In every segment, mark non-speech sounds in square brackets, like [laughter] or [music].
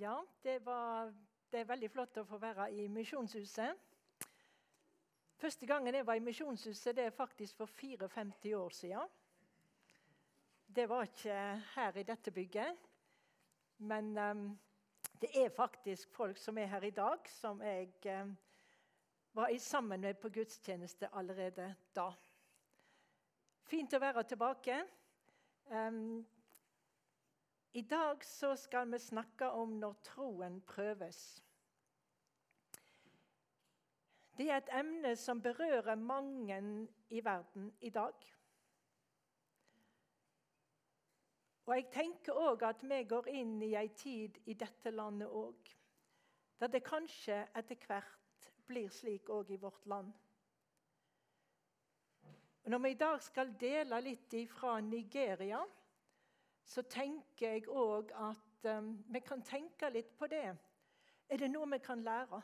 Ja, det, var, det er veldig flott å få være i Misjonshuset. Første gangen jeg var i Misjonshuset, det er faktisk for 54 år siden. Det var ikke her i dette bygget. Men um, det er faktisk folk som er her i dag, som jeg um, var sammen med på gudstjeneste allerede da. Fint å være tilbake. Um, i dag så skal vi snakke om når troen prøves. Det er et emne som berører mange i verden i dag. Og jeg tenker òg at vi går inn i ei tid i dette landet òg, der det kanskje etter hvert blir slik òg i vårt land. Når vi i dag skal dele litt fra Nigeria så tenker jeg òg at um, vi kan tenke litt på det. Er det noe vi kan lære?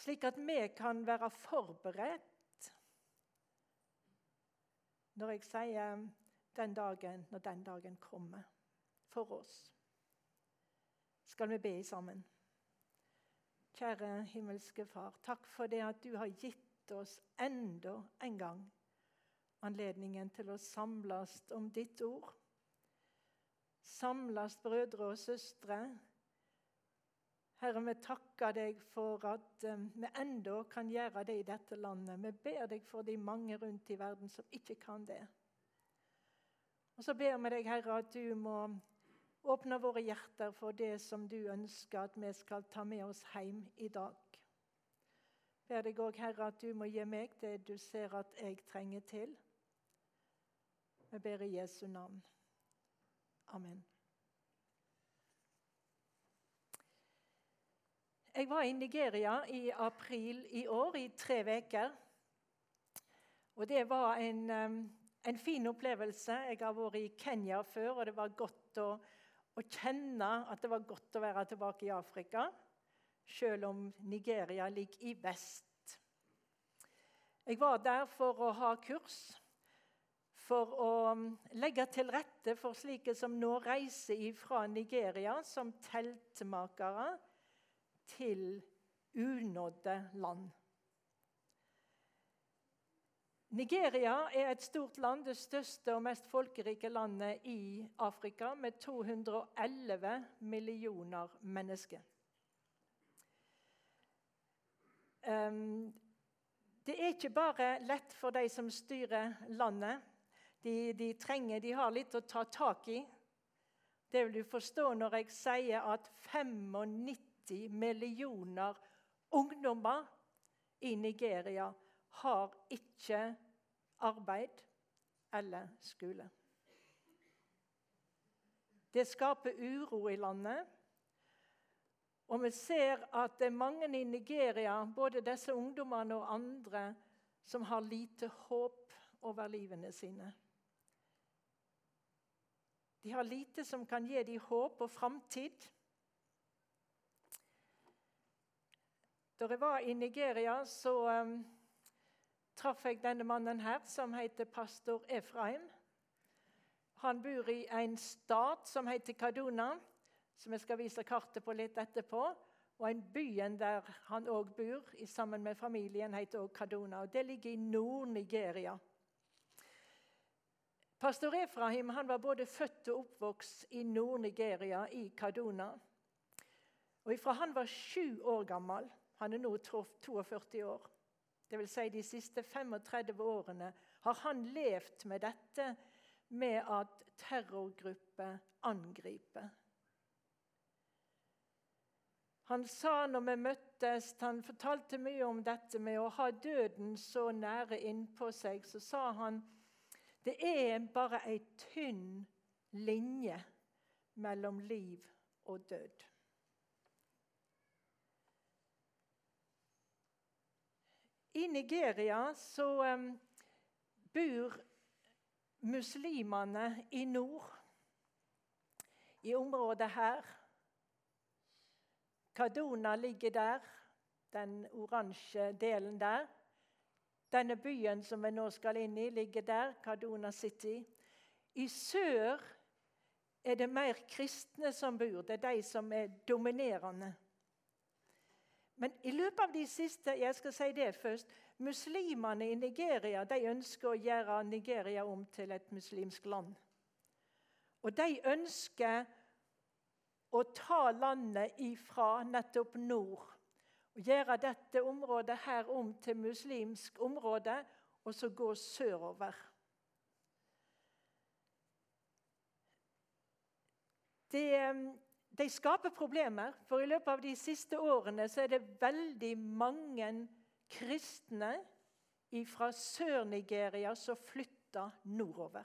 Slik at vi kan være forberedt når jeg sier den dagen, når den dagen kommer for oss. Skal vi be sammen? Kjære himmelske Far, takk for det at du har gitt oss enda en gang anledningen til å samles om ditt ord. Samles brødre og søstre. Herre, vi takker deg for at um, vi enda kan gjøre det i dette landet. Vi ber deg for de mange rundt i verden som ikke kan det. Og så ber vi deg, Herre, at du må åpne våre hjerter for det som du ønsker at vi skal ta med oss hjem i dag. Ber deg òg, Herre, at du må gi meg det du ser at jeg trenger til. Vi ber i Jesu navn. Amen. Jeg var i Nigeria i april i år i tre uker. Og det var en, en, fin opplevelse. Jeg har vært i Kenya før, og det var godt å, å kjenne at det var godt å være tilbake i Afrika. Selv om Nigeria ligger i vest. Jeg var der for å ha kurs for å um, legge til rette for slike som nå reiser fra Nigeria som teltmakere til unådde land. Nigeria er et stort land, det største og mest folkerike landet i Afrika, med 211 millioner mennesker. Um, det er ikke bare lett for de som styrer landet, de, de, trenger, de har litt å ta tak i. Det vil du forstå når jeg sier at 95 millioner ungdommer i Nigeria har ikke arbeid eller skole. Det skaper uro i landet. Og vi ser at det er mange i Nigeria, både disse ungdommene og andre, som har lite håp over livene sine. De har lite som kan gi dem håp og framtid. Da jeg var i Nigeria, så um, traff jeg denne mannen her, som heter pastor Efraim. Han bor i en stat som heter Kaduna, som jeg skal vise kartet på litt etterpå. Og en byen der han òg bor, sammen med familien, heter òg Kaduna. og Det ligger i Nord-Nigeria. Pastor Efraim han var både født og oppvokst i Nord-Nigeria, i Kaduna. Og Fra han var sju år gammel Han er nå 42 år. Det vil si de siste 35 årene har han levd med dette med at terrorgrupper angriper. Han sa når vi møttes, han fortalte mye om dette med å ha døden så nære innpå seg. Så sa han det er bare ei tynn linje mellom liv og død. I Nigeria så bor muslimene i nord, i området her. Kadona ligger der, den oransje delen der. Denne byen som vi nå skal inn i, ligger der, Kadona City. I sør er det mer kristne som bor. Det er de som er dominerende. Men i løpet av de siste jeg skal si det først, muslimene i Nigeria de ønsker å gjøre Nigeria om til et muslimsk land. Og de ønsker å ta landet ifra nettopp nord. Og gjøre dette området her om til muslimsk område, og så gå sørover. Det de skaper problemer, for i løpet av de siste årene så er det veldig mange kristne fra Sør-Nigeria som flytter nordover.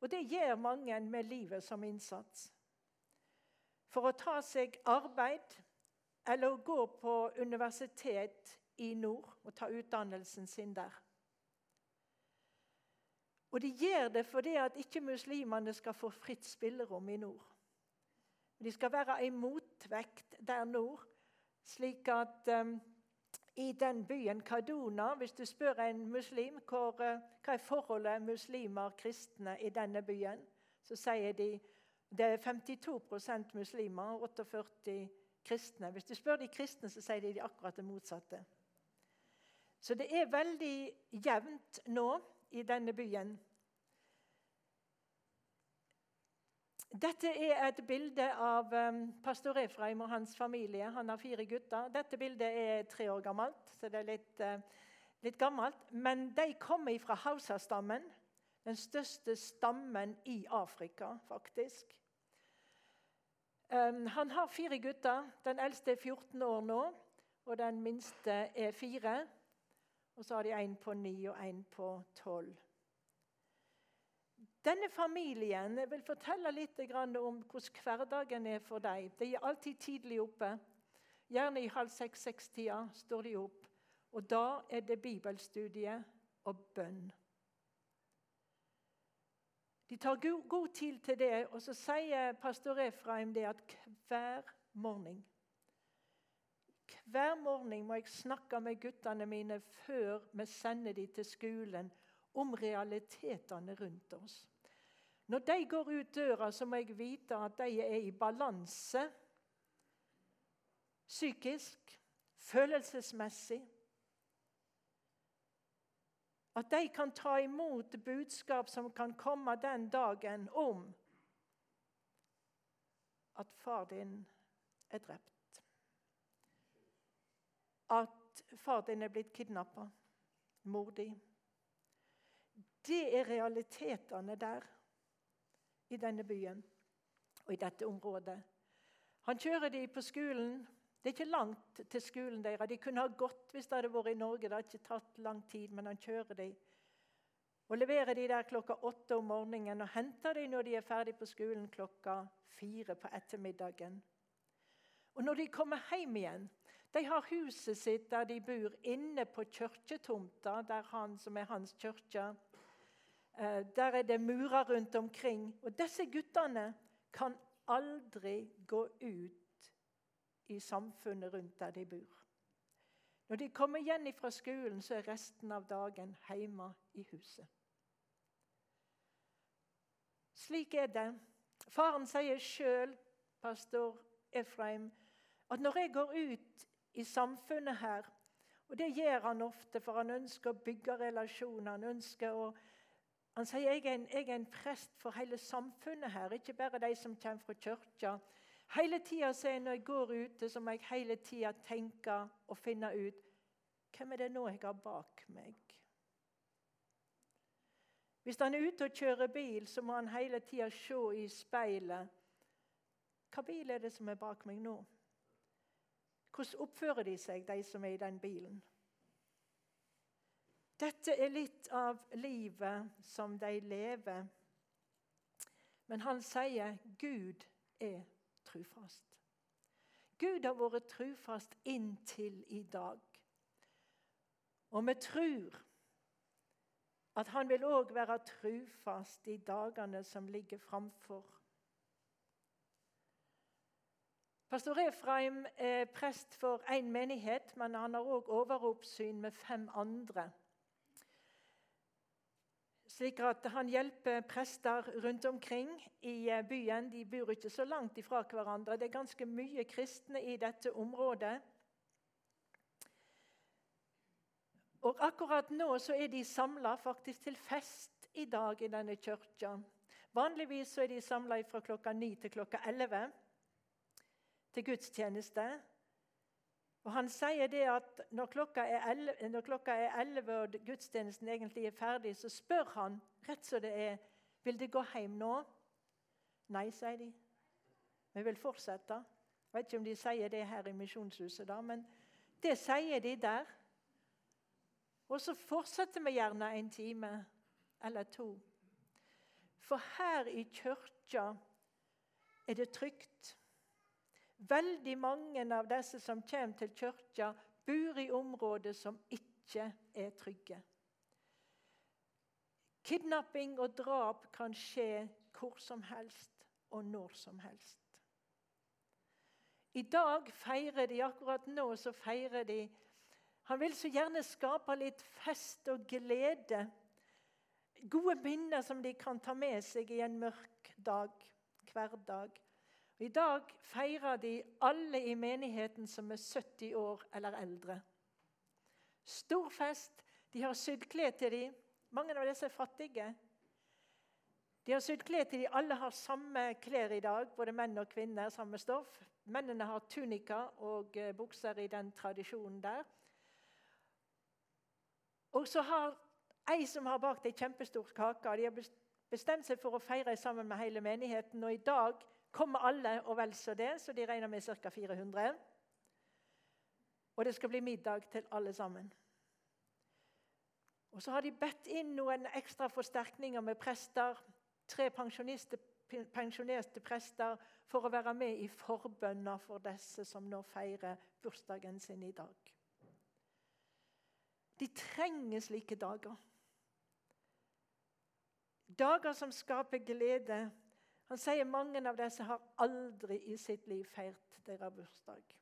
Og det gjør mange med livet som innsats. For å ta seg arbeid eller gå på universitet i nord og ta utdannelsen sin der. Og de gjør det fordi at ikke muslimene skal få fritt spillerom i nord. De skal være ei motvekt der nord, slik at um, i den byen Kaduna Hvis du spør en muslim hvor, uh, hva er forholdet muslimer kristne i denne byen, så sier de det er 52% muslimer og 48 kristne. Hvis du spør de kristne, så sier de, akkurat det motsatte. Så det er veldig jevnt nå i denne byen. Dette er et bilde av um, pastor Efraim og hans familie. Han har fire gutter. Dette bildet er tre år gammelt, så det er litt, uh, litt gammelt. Men de kommer fra Hausa-stammen, den største stammen i Afrika, faktisk. Um, han har fire gutter. Den eldste er 14 år nå, og den minste er fire. Og så har de en på ni og en på tolv. Denne familien jeg vil fortelle litt om hvordan hverdagen er for dem. De er alltid tidlig oppe. Gjerne i halv seks-seks-tida står de opp. Og da er det bibelstudie og bønn. De tar god tid til det, og så sier pastor Efraim det at hver morgen Hver morgen må jeg snakke med guttene mine før vi sender dem til skolen, om realitetene rundt oss. Når de går ut døra, så må jeg vite at de er i balanse psykisk, følelsesmessig. At de kan ta imot budskap som kan komme den dagen om at far din er drept. At far din er blitt kidnappa. Mor di. Det er realitetene der i denne byen og i dette området. Han kjører de på skolen. Det er ikke langt til skolen deres. De kunne ha gått hvis det hadde vært i Norge. Det har ikke tatt lang tid, men han kjører de. Og leverer de der klokka åtte om morgenen og henter de når de er ferdig på skolen klokka fire på ettermiddagen. Og når de kommer hjem igjen De har huset sitt der de bor, inne på kirketomta, der han som er hans kirke. Eh, der er det murer rundt omkring. Og disse guttene kan aldri gå ut i samfunnet rundt der de bor. Når de kommer igjen fra skolen, så er resten av dagen hjemme i huset. Slik er det. Faren sier sjøl, pastor Efraim, at når jeg går ut i samfunnet her Og det gjør han ofte, for han ønsker å bygge relasjoner. Han ønsker å han sier jeg er, en, jeg er en prest for hele samfunnet her, ikke bare de som kommer fra kirka. Hele tida når jeg går ute, så må jeg hele tida tenke og finne ut hvem er det nå jeg har bak meg. Hvis han er ute og kjører bil, så må han hele tida se i speilet. Hva bil er det som er bak meg nå? Hvordan oppfører de seg, de som er i den bilen? Dette er litt av livet som de lever. Men han sier Gud er trufast. Gud har vært trufast inntil i dag. Og vi tror at han vil òg være trufast i dagene som ligger framfor. Pastor Efraim er prest for én menighet, men han har òg overoppsyn med fem andre Slik at han hjelper prester rundt omkring i eh, byen. De bor ikke så langt ifra hverandre. Det er ganske mye kristne i dette området. Og Akkurat nå så er de samla til fest i dag i denne kirka. Vanligvis så er de samla fra klokka 9 til klokka 11 til gudstjeneste. Og Han sier det at når klokka er 11, når klokka er 11 og gudstjenesten egentlig er ferdig, så spør han rett som det er vil de gå hjem nå. Nei, sier de. Vi vil fortsette. Jeg vet ikke om de sier det her i Misjonshuset, da, men det sier de der. Og så fortsetter vi gjerne en time eller to. For her i kirka er det trygt. Veldig mange av disse som kommer til kirka, bor i områder som ikke er trygge. Kidnapping og drap kan skje hvor som helst og når som helst. I dag feirer de, akkurat nå så feirer de Han vil så gjerne skape litt fest og glede. Gode minner som de kan ta med seg i en mørk dag, hverdag. I dag feirer de alle i menigheten som er 70 år eller eldre. Stor fest. De har sydd klær til dem. Mange av disse er fattige. De har sydd klær til dem. Alle har samme klær i dag, både menn og kvinner. Samme stoff. Mennene har tunika og eh, bukser i den tradisjonen der. Og så har ei som har bakt ei kjempestor kake. De har bestemt seg for å feire sammen med hele menigheten. Og i dag kommer alle og vel så det, så de regner med ca. 400. Og det skal bli middag til alle sammen. Og Så har de bedt inn noen ekstra forsterkninger med prester. Tre pensjonerte prester for å være med i forbønner for disse som nå feirer bursdagen sin i dag. De trenger slike dager. Dager som skaper glede han sier mange av disse har aldri i sitt liv feirt deres bursdag.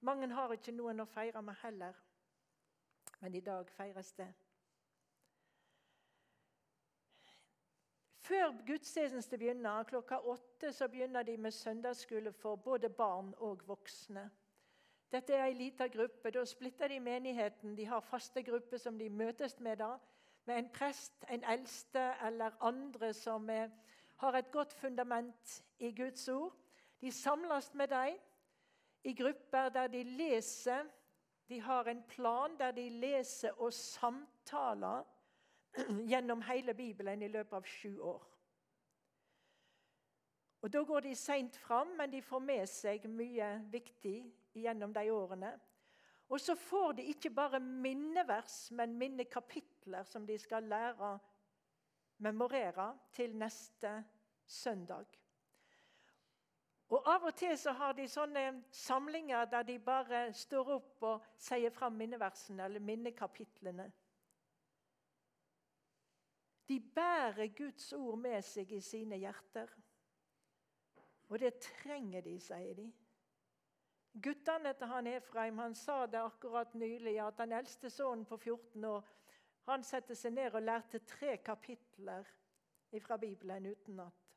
Mange har ikke noen å feire med heller, men i dag feires det. Før gudstjeneste begynner, klokka åtte, så begynner de med søndagsskole for både barn og voksne. Dette er ei lita gruppe. Da splitter de menigheten. De har faste grupper som de møtes med da med en prest, en eldste eller andre som er, har et godt fundament i Guds ord. De samles med dem i grupper der de leser. De har en plan der de leser og samtaler [clears throat] gjennom hele Bibelen i løpet av sju år. Og Da går de seint fram, men de får med seg mye viktig gjennom de årene. Og så får de ikke bare minnevers, men minnekapitler som de skal lære memorere til neste søndag. Og Av og til så har de sånne samlinger der de bare står opp og sier fram minneversene eller minnekapitlene. De bærer Guds ord med seg i sine hjerter. Og det trenger de, sier de. Guttene til han Efraim han sa det akkurat nylig, at den eldste sønnen på 14 år han satte seg ned og lærte tre kapitler fra Bibelen utenat.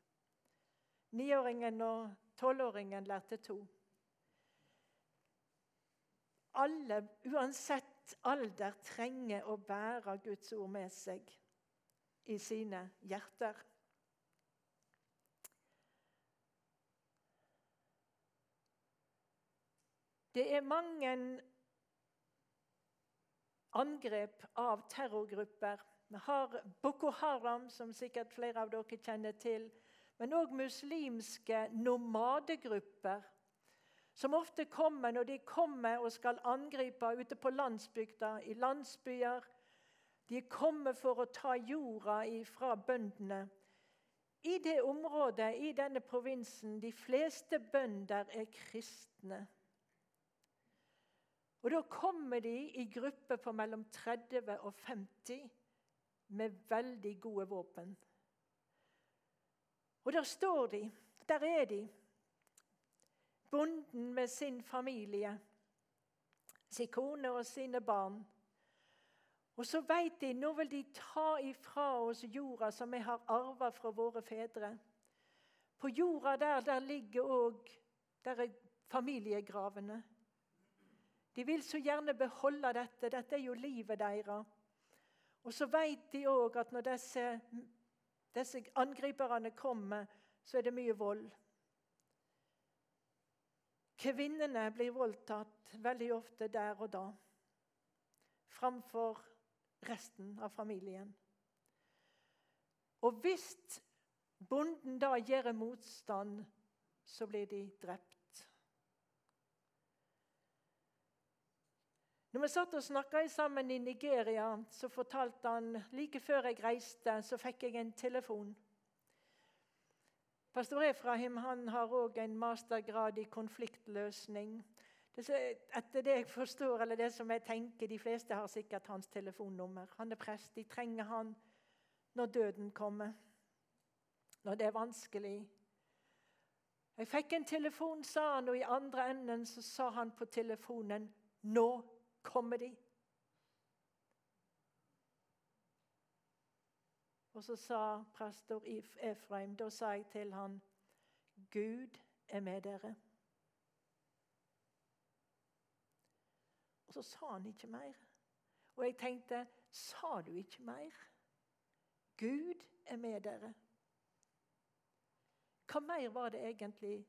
Niåringen og tolvåringen lærte to. Alle, uansett alder, trenger å bære Guds ord med seg i sine hjerter. Det er mange angrep av terrorgrupper. Vi har Boko Haram, som sikkert flere av dere kjenner til. Men òg muslimske nomadegrupper, som ofte kommer når de kommer og skal angripe ute på landsbygda, i landsbyer. De kommer for å ta jorda fra bøndene. I det området, i denne provinsen, de fleste bønder er kristne. Og Da kommer de i grupper på mellom 30 og 50 med veldig gode våpen. Og der står de. Der er de. Bonden med sin familie, sin kone og sine barn. Og så veit de nå vil de ta ifra oss jorda som vi har arva fra våre fedre. På jorda der, der ligger òg familiegravene. De vil så gjerne beholde dette. Dette er jo livet deres. Og så vet de òg at når disse, disse angriperne kommer, så er det mye vold. Kvinnene blir voldtatt veldig ofte der og da framfor resten av familien. Og hvis bonden da gjør motstand, så blir de drept. Når vi satt og snakka sammen i Nigeria, så fortalte han like før jeg reiste, så fikk jeg en telefon. Pastor Efraim han har òg en mastergrad i konfliktløsning. Etter det jeg forstår, eller det som jeg tenker, De fleste har sikkert hans telefonnummer. Han er prest. De trenger han når døden kommer, når det er vanskelig. Jeg fikk en telefon, sa han, og i andre enden så sa han på telefonen 'Nå kommer de'. Og så sa pastor Efraim, da sa jeg til han, 'Gud er med dere'. Og så sa han ikke mer. Og jeg tenkte, sa du ikke mer? Gud er med dere. Hva mer var det egentlig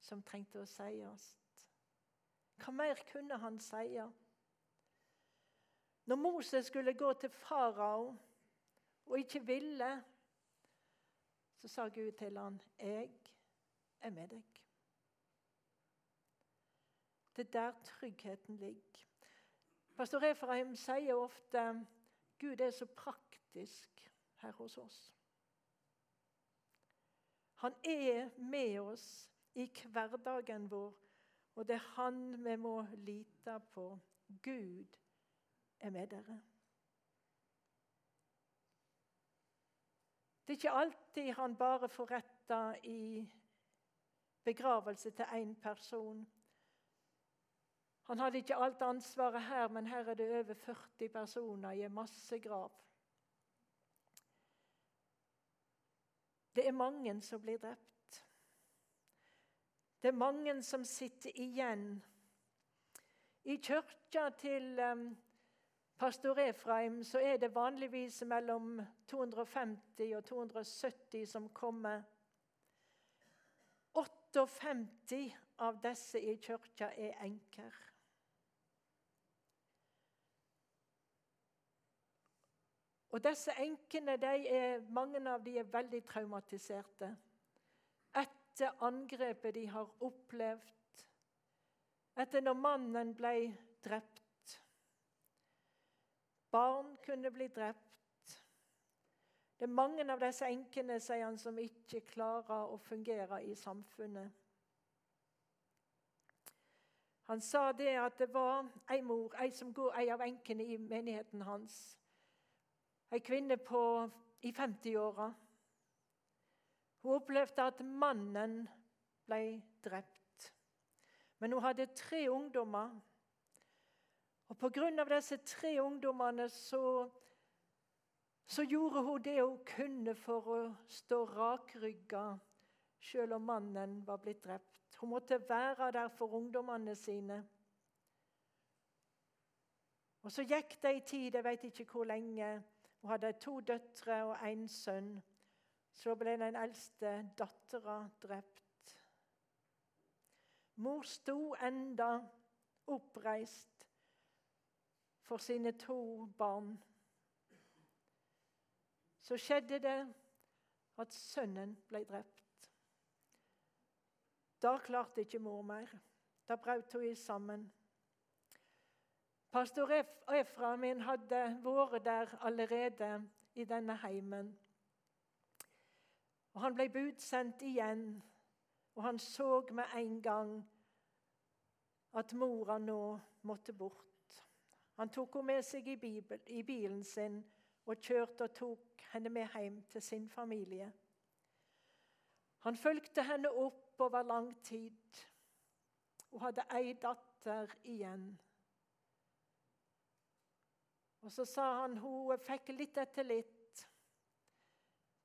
som trengte å sies? Hva mer kunne han si? Når Moses skulle gå til farao og ikke ville, så sa Gud til han, 'Jeg er med deg'. Det er der tryggheten ligger. Pastor Efraim sier ofte Gud er så praktisk her hos oss. Han er med oss i hverdagen vår, og det er han vi må lite på. Gud er med dere. Det er ikke alltid han bare får retta i begravelse til én person. Han hadde ikke alt ansvaret her, men her er det over 40 personer i en massegrav. Det er mange som blir drept. Det er mange som sitter igjen. I kirka til pastor Efraim så er det vanligvis mellom 250 og 270 som kommer. 58 av disse i kirka er enker. Og disse enkene, er, mange av dem er veldig traumatiserte etter angrepet de har opplevd, etter når mannen ble drept. Barn kunne bli drept. Det er mange av disse enkene sier han, som ikke klarer å fungere i samfunnet. Han sa det at det var ei mor, ei, som går, ei av enkene i menigheten hans, Ei kvinne på, i 50-åra. Hun opplevde at mannen ble drept. Men hun hadde tre ungdommer. Og Pga. disse tre ungdommene så, så gjorde hun det hun kunne for å stå rakrygga selv om mannen var blitt drept. Hun måtte være der for ungdommene sine. Og Så gikk det ei tid, jeg vet ikke hvor lenge, hun hadde to døtre og en sønn. Så ble den eldste dattera drept. Mor sto enda oppreist for sine to barn. Så skjedde det at sønnen ble drept. Da klarte ikke mor mer. Da brøt hun sammen. Pastor Efraim hadde vært der allerede i denne heimen. Og Han ble budsendt igjen, og han så med en gang at mora nå måtte bort. Han tok henne med seg i, bibel, i bilen sin og kjørte og tok henne med hjem til sin familie. Han fulgte henne opp over lang tid og hadde ei datter igjen. Og så sa han hun fikk litt etter litt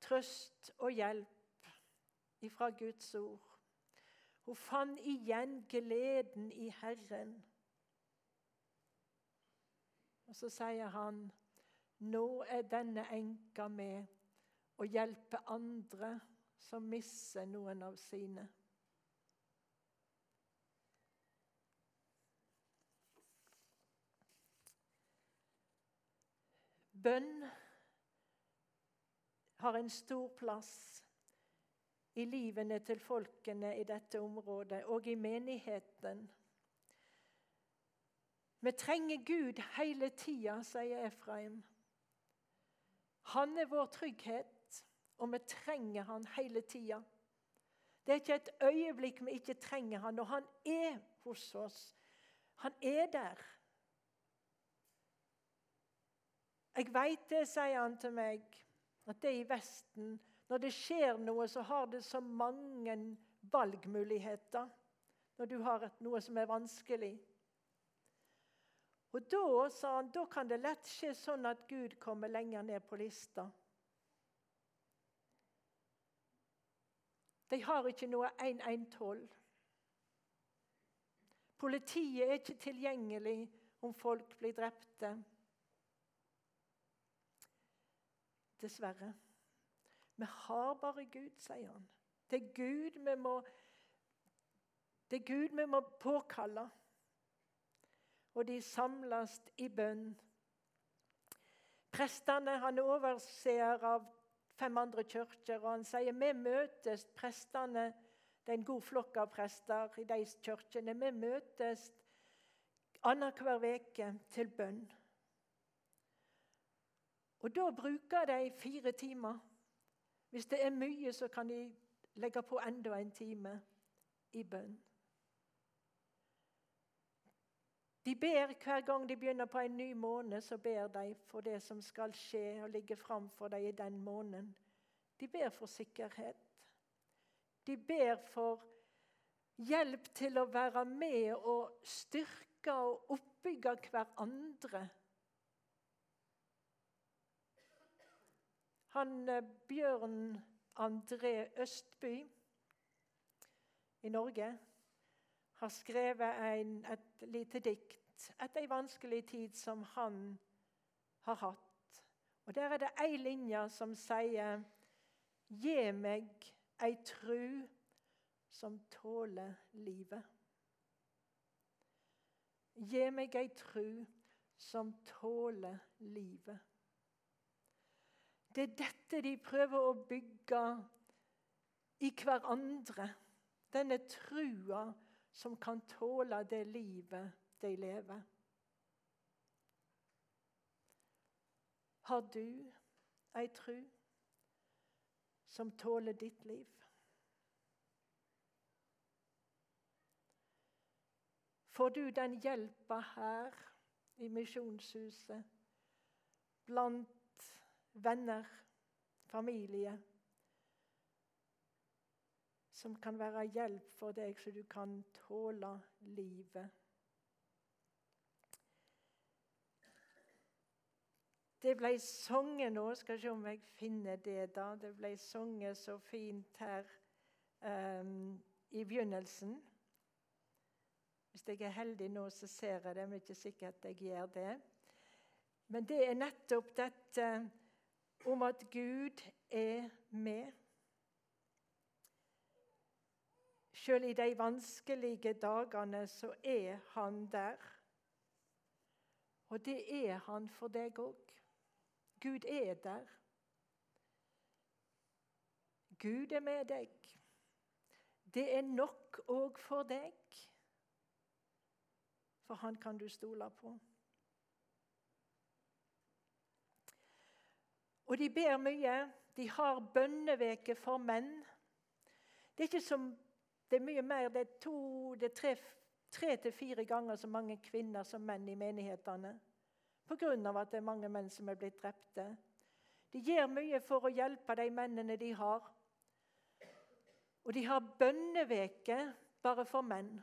trøst og hjelp ifra Guds ord. Hun fant igjen gleden i Herren. Og så sier han, 'Nå er denne enka med å hjelpe andre som mister noen av sine.' Bønn har en stor plass i livene til folkene i dette området og i menigheten. Vi trenger Gud hele tida, sier Efraim. Han er vår trygghet, og vi trenger han hele tida. Det er ikke et øyeblikk vi ikke trenger han, og han er hos oss. Han er der. Jeg veit det, sier han til meg, at det i Vesten Når det skjer noe, så har det så mange valgmuligheter. Når du har noe som er vanskelig. Og da, sa han, da kan det lett skje sånn at Gud kommer lenger ned på lista. De har ikke noe 112. Politiet er ikke tilgjengelig om folk blir drepte. Dessverre. Vi har bare Gud, sier han. Det er Gud vi må, det er Gud vi må påkalle. Og de samles i bønn. Prestene han er overseer av fem andre kirker, og han sier vi møtes, prestene Det er en god flokk av prester i de kirkene. Vi møtes annenhver uke til bønn. Og da bruker de fire timer. Hvis det er mye, så kan de legge på enda en time i bønn. De ber hver gang de begynner på en ny måned, så ber de for det som skal skje og ligge framfor dem i den måneden. De ber for sikkerhet. De ber for hjelp til å være med og styrke og oppbygge hverandre Han eh, Bjørn André Østby i Norge har skrevet en, et lite dikt etter ei vanskelig tid som han har hatt. Og Der er det ei linje som sier Gi meg ei tru som tåler livet. Gi meg ei tru som tåler livet. Det er dette de prøver å bygge i hverandre. Denne trua som kan tåle det livet de lever. Har du ei tru som tåler ditt liv? Får du den hjelpa her i Misjonshuset blant venner, familie, som kan være hjelp for deg, så du kan tåle livet. Det ble sunget nå, skal se om jeg finner det. da. Det ble sunget så fint her um, i begynnelsen. Hvis jeg er heldig nå, så ser jeg det, men ikke sikkert jeg gjør det. Men det er nettopp dette om at Gud er med. Selv i de vanskelige dagene så er han der. Og det er han for deg òg. Gud er der. Gud er med deg. Det er nok òg for deg, for han kan du stole på. Og de ber mye. De har bønneveke for menn. Det er ikke som, det er mye mer, det er, to, det er tre, tre til fire ganger så mange kvinner som menn i menighetene. Pga. at det er mange menn som er blitt drepte. De gjør mye for å hjelpe de mennene de har. Og de har bønneveke bare for menn.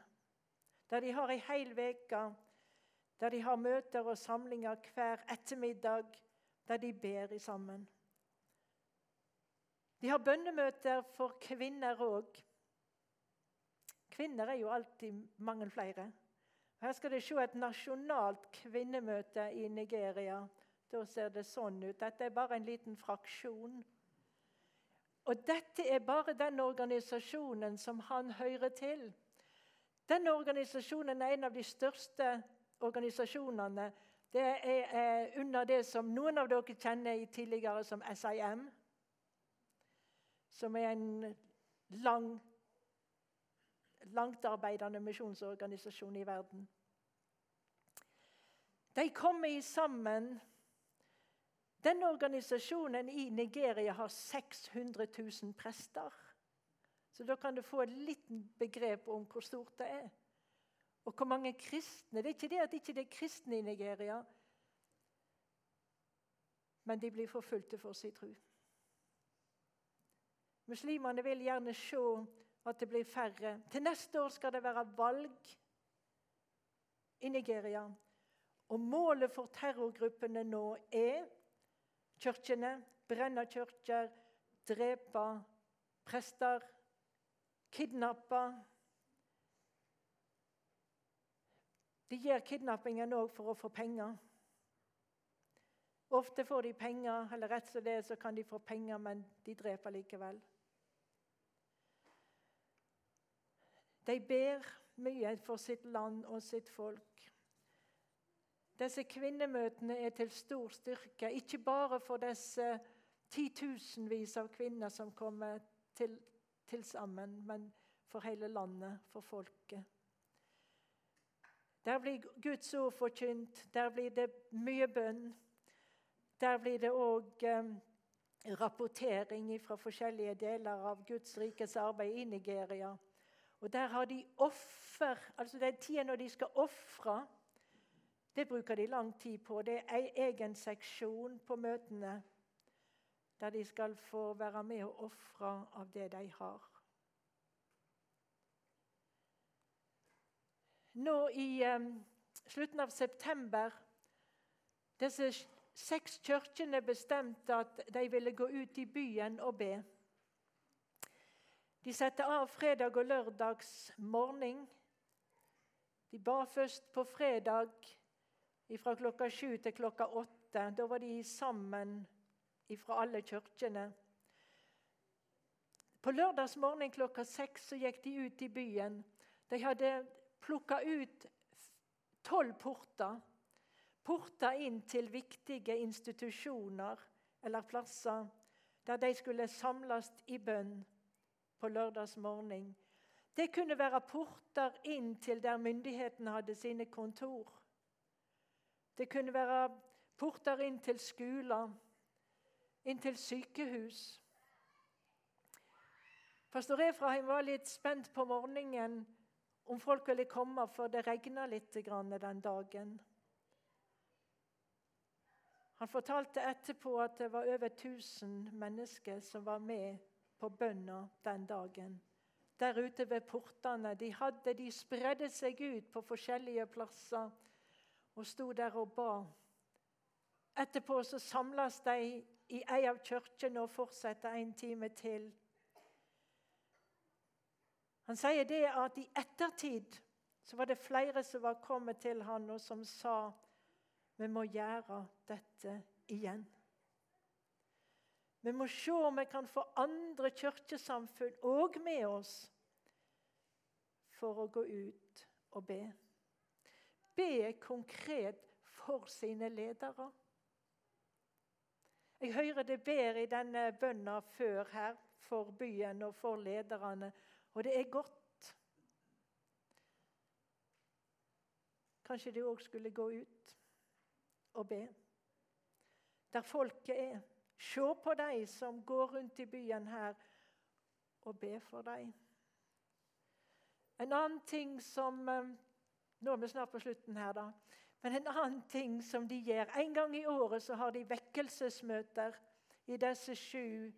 Der de har ei hel uke der de har møter og samlinger hver ettermiddag, der de ber i sammen. De har bønnemøter for kvinner òg. Kvinner er jo alltid mange flere. Her skal dere se et nasjonalt kvinnemøte i Nigeria. Da ser det sånn ut. Dette er bare en liten fraksjon. Og dette er bare den organisasjonen som han hører til. Denne organisasjonen er en av de største organisasjonene. Det er under det som noen av dere kjenner tidligere som SIM. Som er en lang, langtarbeidende misjonsorganisasjon i verden. De kommer sammen denne organisasjonen i Nigeria har 600 000 prester. Så da kan du få et liten begrep om hvor stort det er. Og hvor mange kristne. Det er ikke det at det ikke er kristne i Nigeria, men de blir forfulgte for sin tro. Muslimene vil gjerne se at det blir færre. Til neste år skal det være valg i Nigeria. Og målet for terrorgruppene nå er kirkene, brenne kirker, drepe prester, kidnappe De gjør kidnappingen òg for å få penger. Ofte får de penger, eller rett som det så kan de få penger, men de dreper likevel. De ber mye for sitt land og sitt folk. Disse kvinnemøtene er til stor styrke, ikke bare for disse titusenvis av kvinner som kommer til, til sammen, men for hele landet, for folket. Der blir Guds ord forkynt, der blir det mye bønn. Der blir det òg eh, rapportering fra forskjellige deler av Guds rikes arbeid i Nigeria. Og Der har de offer, altså den tida når de skal ofre det bruker de lang tid på. Det er en egen seksjon på møtene der de skal få være med og ofre av det de har. Nå i um, slutten av september disse seks kirkene bestemte at de ville gå ut i byen og be. De satte av fredag og lørdags morgen. De ba først på fredag fra klokka sju til klokka åtte. Da var de sammen fra alle kirkene. På lørdagsmorgen klokka seks så gikk de ut i byen. De hadde plukka ut tolv porter. Porter inn til viktige institusjoner eller plasser der de skulle samles i bønn på lørdagsmorgen. Det kunne være porter inn til der myndighetene hadde sine kontor. Det kunne være porter inn til skoler, inn til sykehus. Pastor Efraim var litt spent på morgenen om folk ville komme, for det regna litt den dagen. Han fortalte etterpå at det var over 1000 mennesker som var med på bønna den dagen. Der ute ved portene. De, hadde, de spredde seg ut på forskjellige plasser og sto der og ba. Etterpå så samles de i ei av kirkene og fortsetter en time til. Han sier det at i ettertid så var det flere som var kommet til han og som sa vi må gjøre dette igjen. Vi må se om vi kan få andre kirkesamfunn òg med oss for å gå ut og be be konkret for sine ledere. Jeg hører det ber i denne bønna før her, for byen og for lederne, og det er godt. Kanskje du òg skulle gå ut og be. Der folket er. Se på de som går rundt i byen her, og be for dem. En annen ting som eh, nå er vi snart på slutten her, da. Men en annen ting som de gjør En gang i året så har de vekkelsesmøter i disse, sju,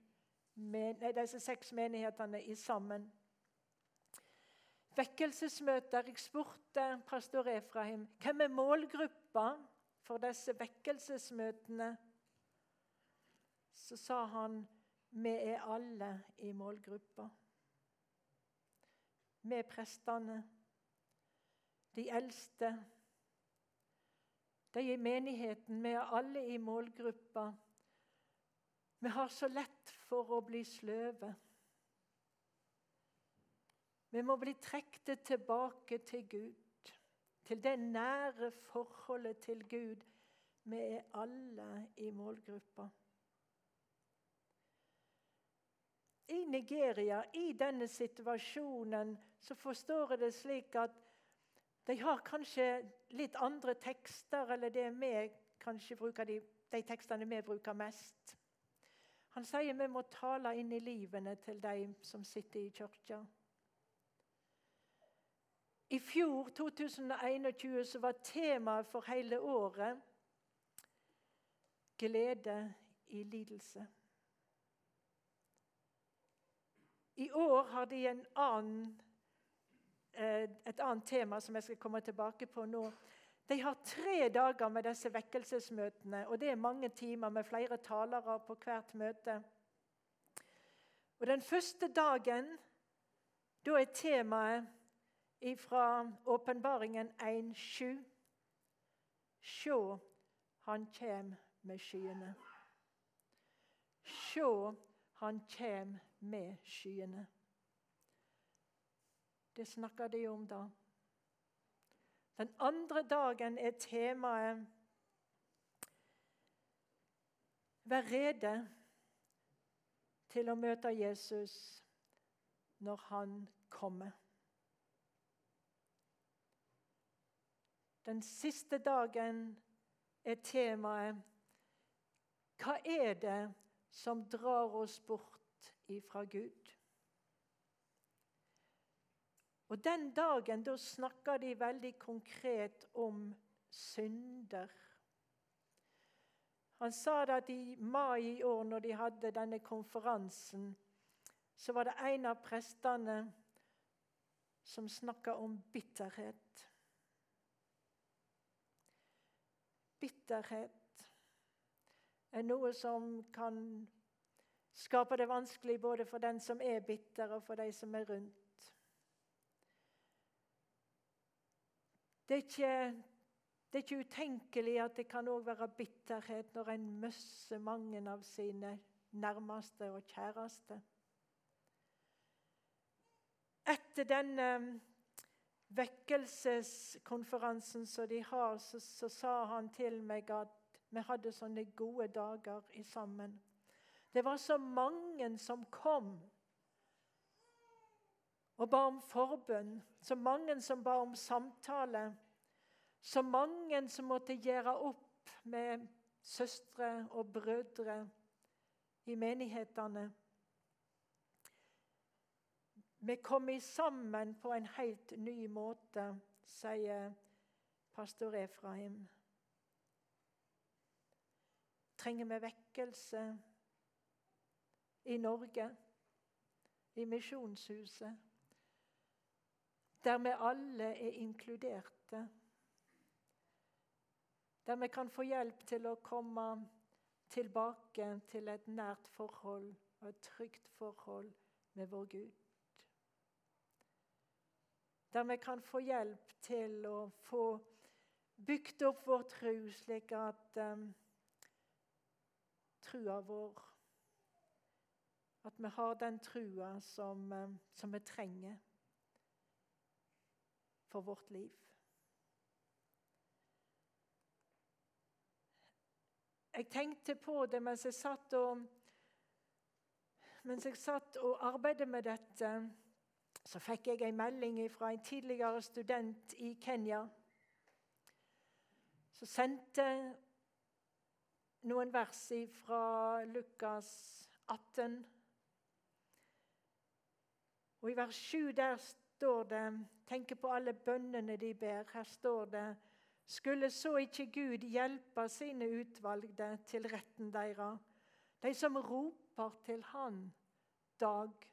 nei, disse seks menighetene i sammen. Vekkelsesmøter. Jeg spurte pastor Efraim hvem er målgruppa for disse vekkelsesmøtene. Så sa han vi er alle i målgruppa. er prestene, de eldste, de i menigheten. Vi er alle i målgruppa. Vi har så lett for å bli sløve. Vi må bli trukket tilbake til Gud, til det nære forholdet til Gud. Vi er alle i målgruppa. I Nigeria, i denne situasjonen, så forstår jeg det slik at de har kanskje litt andre tekster, eller det vi kanskje bruker de, de tekstene vi bruker mest. Han sier vi må tale inn i livene til de som sitter i kirka. I fjor, 2021, så var temaet for hele året glede i lidelse. I år har de annen, eh, et annet tema som jeg skal komme tilbake på nå. De har tre dager med disse vekkelsesmøtene, og det er mange timer med flere talere på hvert møte. Og Den første dagen da er temaet fra Åpenbaringen 1,7 Sjå, han kjem med skyene. Sjå, han kjem med skyene. Det snakker de om da. Den andre dagen er temaet Vær rede til å møte Jesus når han kommer. Den siste dagen er temaet Hva er det som drar oss bort ifra Gud? Og Den dagen da snakker de veldig konkret om synder. Han sa det at i mai i år, når de hadde denne konferansen, så var det en av prestene som snakka om bitterhet. Bitterhet er noe som kan skape det vanskelig både for den som er bitter, og for de som er rundt. Det er ikke, det er ikke utenkelig at det kan òg være bitterhet når en mister mange av sine nærmeste og kjæreste. Etter denne vekkelseskonferansen som de har, så, så, sa han til meg at vi hadde sånne gode dager i sammen. Det var så mange som kom og ba om forbønn. Så mange som ba om samtale. Så mange som måtte gjøre opp med søstre og brødre i menighetene. Vi kommer sammen på en helt ny måte, sier pastor Efraim. Trenger vi vekkelse i Norge, i Misjonshuset? der vi alle er inkluderte. Der vi kan få hjelp til å komme tilbake til et nært forhold og et trygt forhold med vår Gud. Der vi kan få hjelp til å få bygd opp vår tro, slik at um, trua vår At vi har den trua som, um, som vi trenger for vårt liv. Jeg tenkte på det mens jeg satt og, mens jeg satt og arbeidet med dette. Så fikk jeg en melding fra en tidligere student i Kenya. Som sendte noen vers fra Lukas 18. Og I vers 7 der står det Tenk på alle bønnene de ber. Her står det Skulle så ikke Gud hjelpe sine utvalgte til retten deres, de som roper til Han dag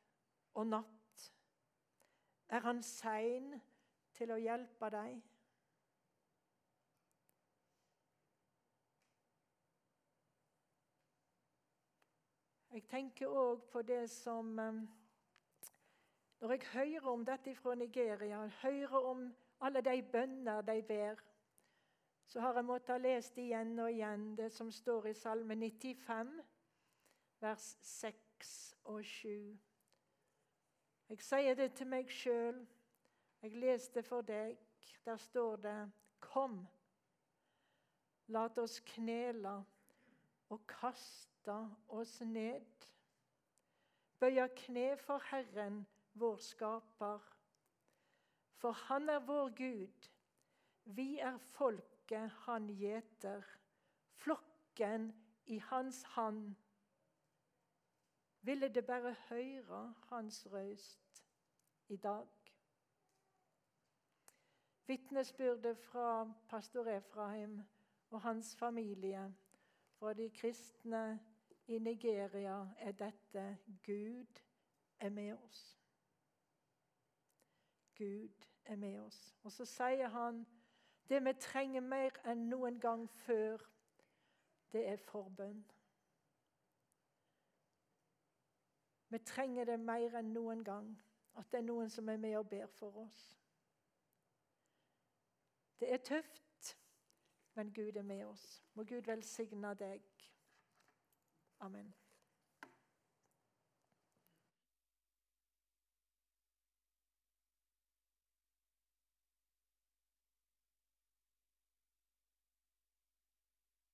og natt? Er han sein til å hjelpe deg? Jeg tenker òg på det som eh, Når jeg hører om dette fra Nigeria, hører om alle de bønner de ber, så har jeg måttet lese igjen og igjen det som står i Salme 95, vers 6 og 7. Jeg sier det til meg sjøl. Jeg leser det for deg. Der står det Kom, la oss knele og kaste oss ned. Bøye kne for Herren, vår skaper. For Han er vår Gud. Vi er folket Han gjeter, flokken i Hans hand. Ville det bare høre Hans røyst i dag? Vitnesbyrdet fra pastor Efraim og hans familie, fra de kristne i Nigeria er dette Gud er med oss. Gud er med oss. Og så sier han det vi trenger mer enn noen gang før, det er forbønn. Vi trenger det mer enn noen gang, at det er noen som er med og ber for oss. Det er tøft, men Gud er med oss. Må Gud velsigne deg. Amen.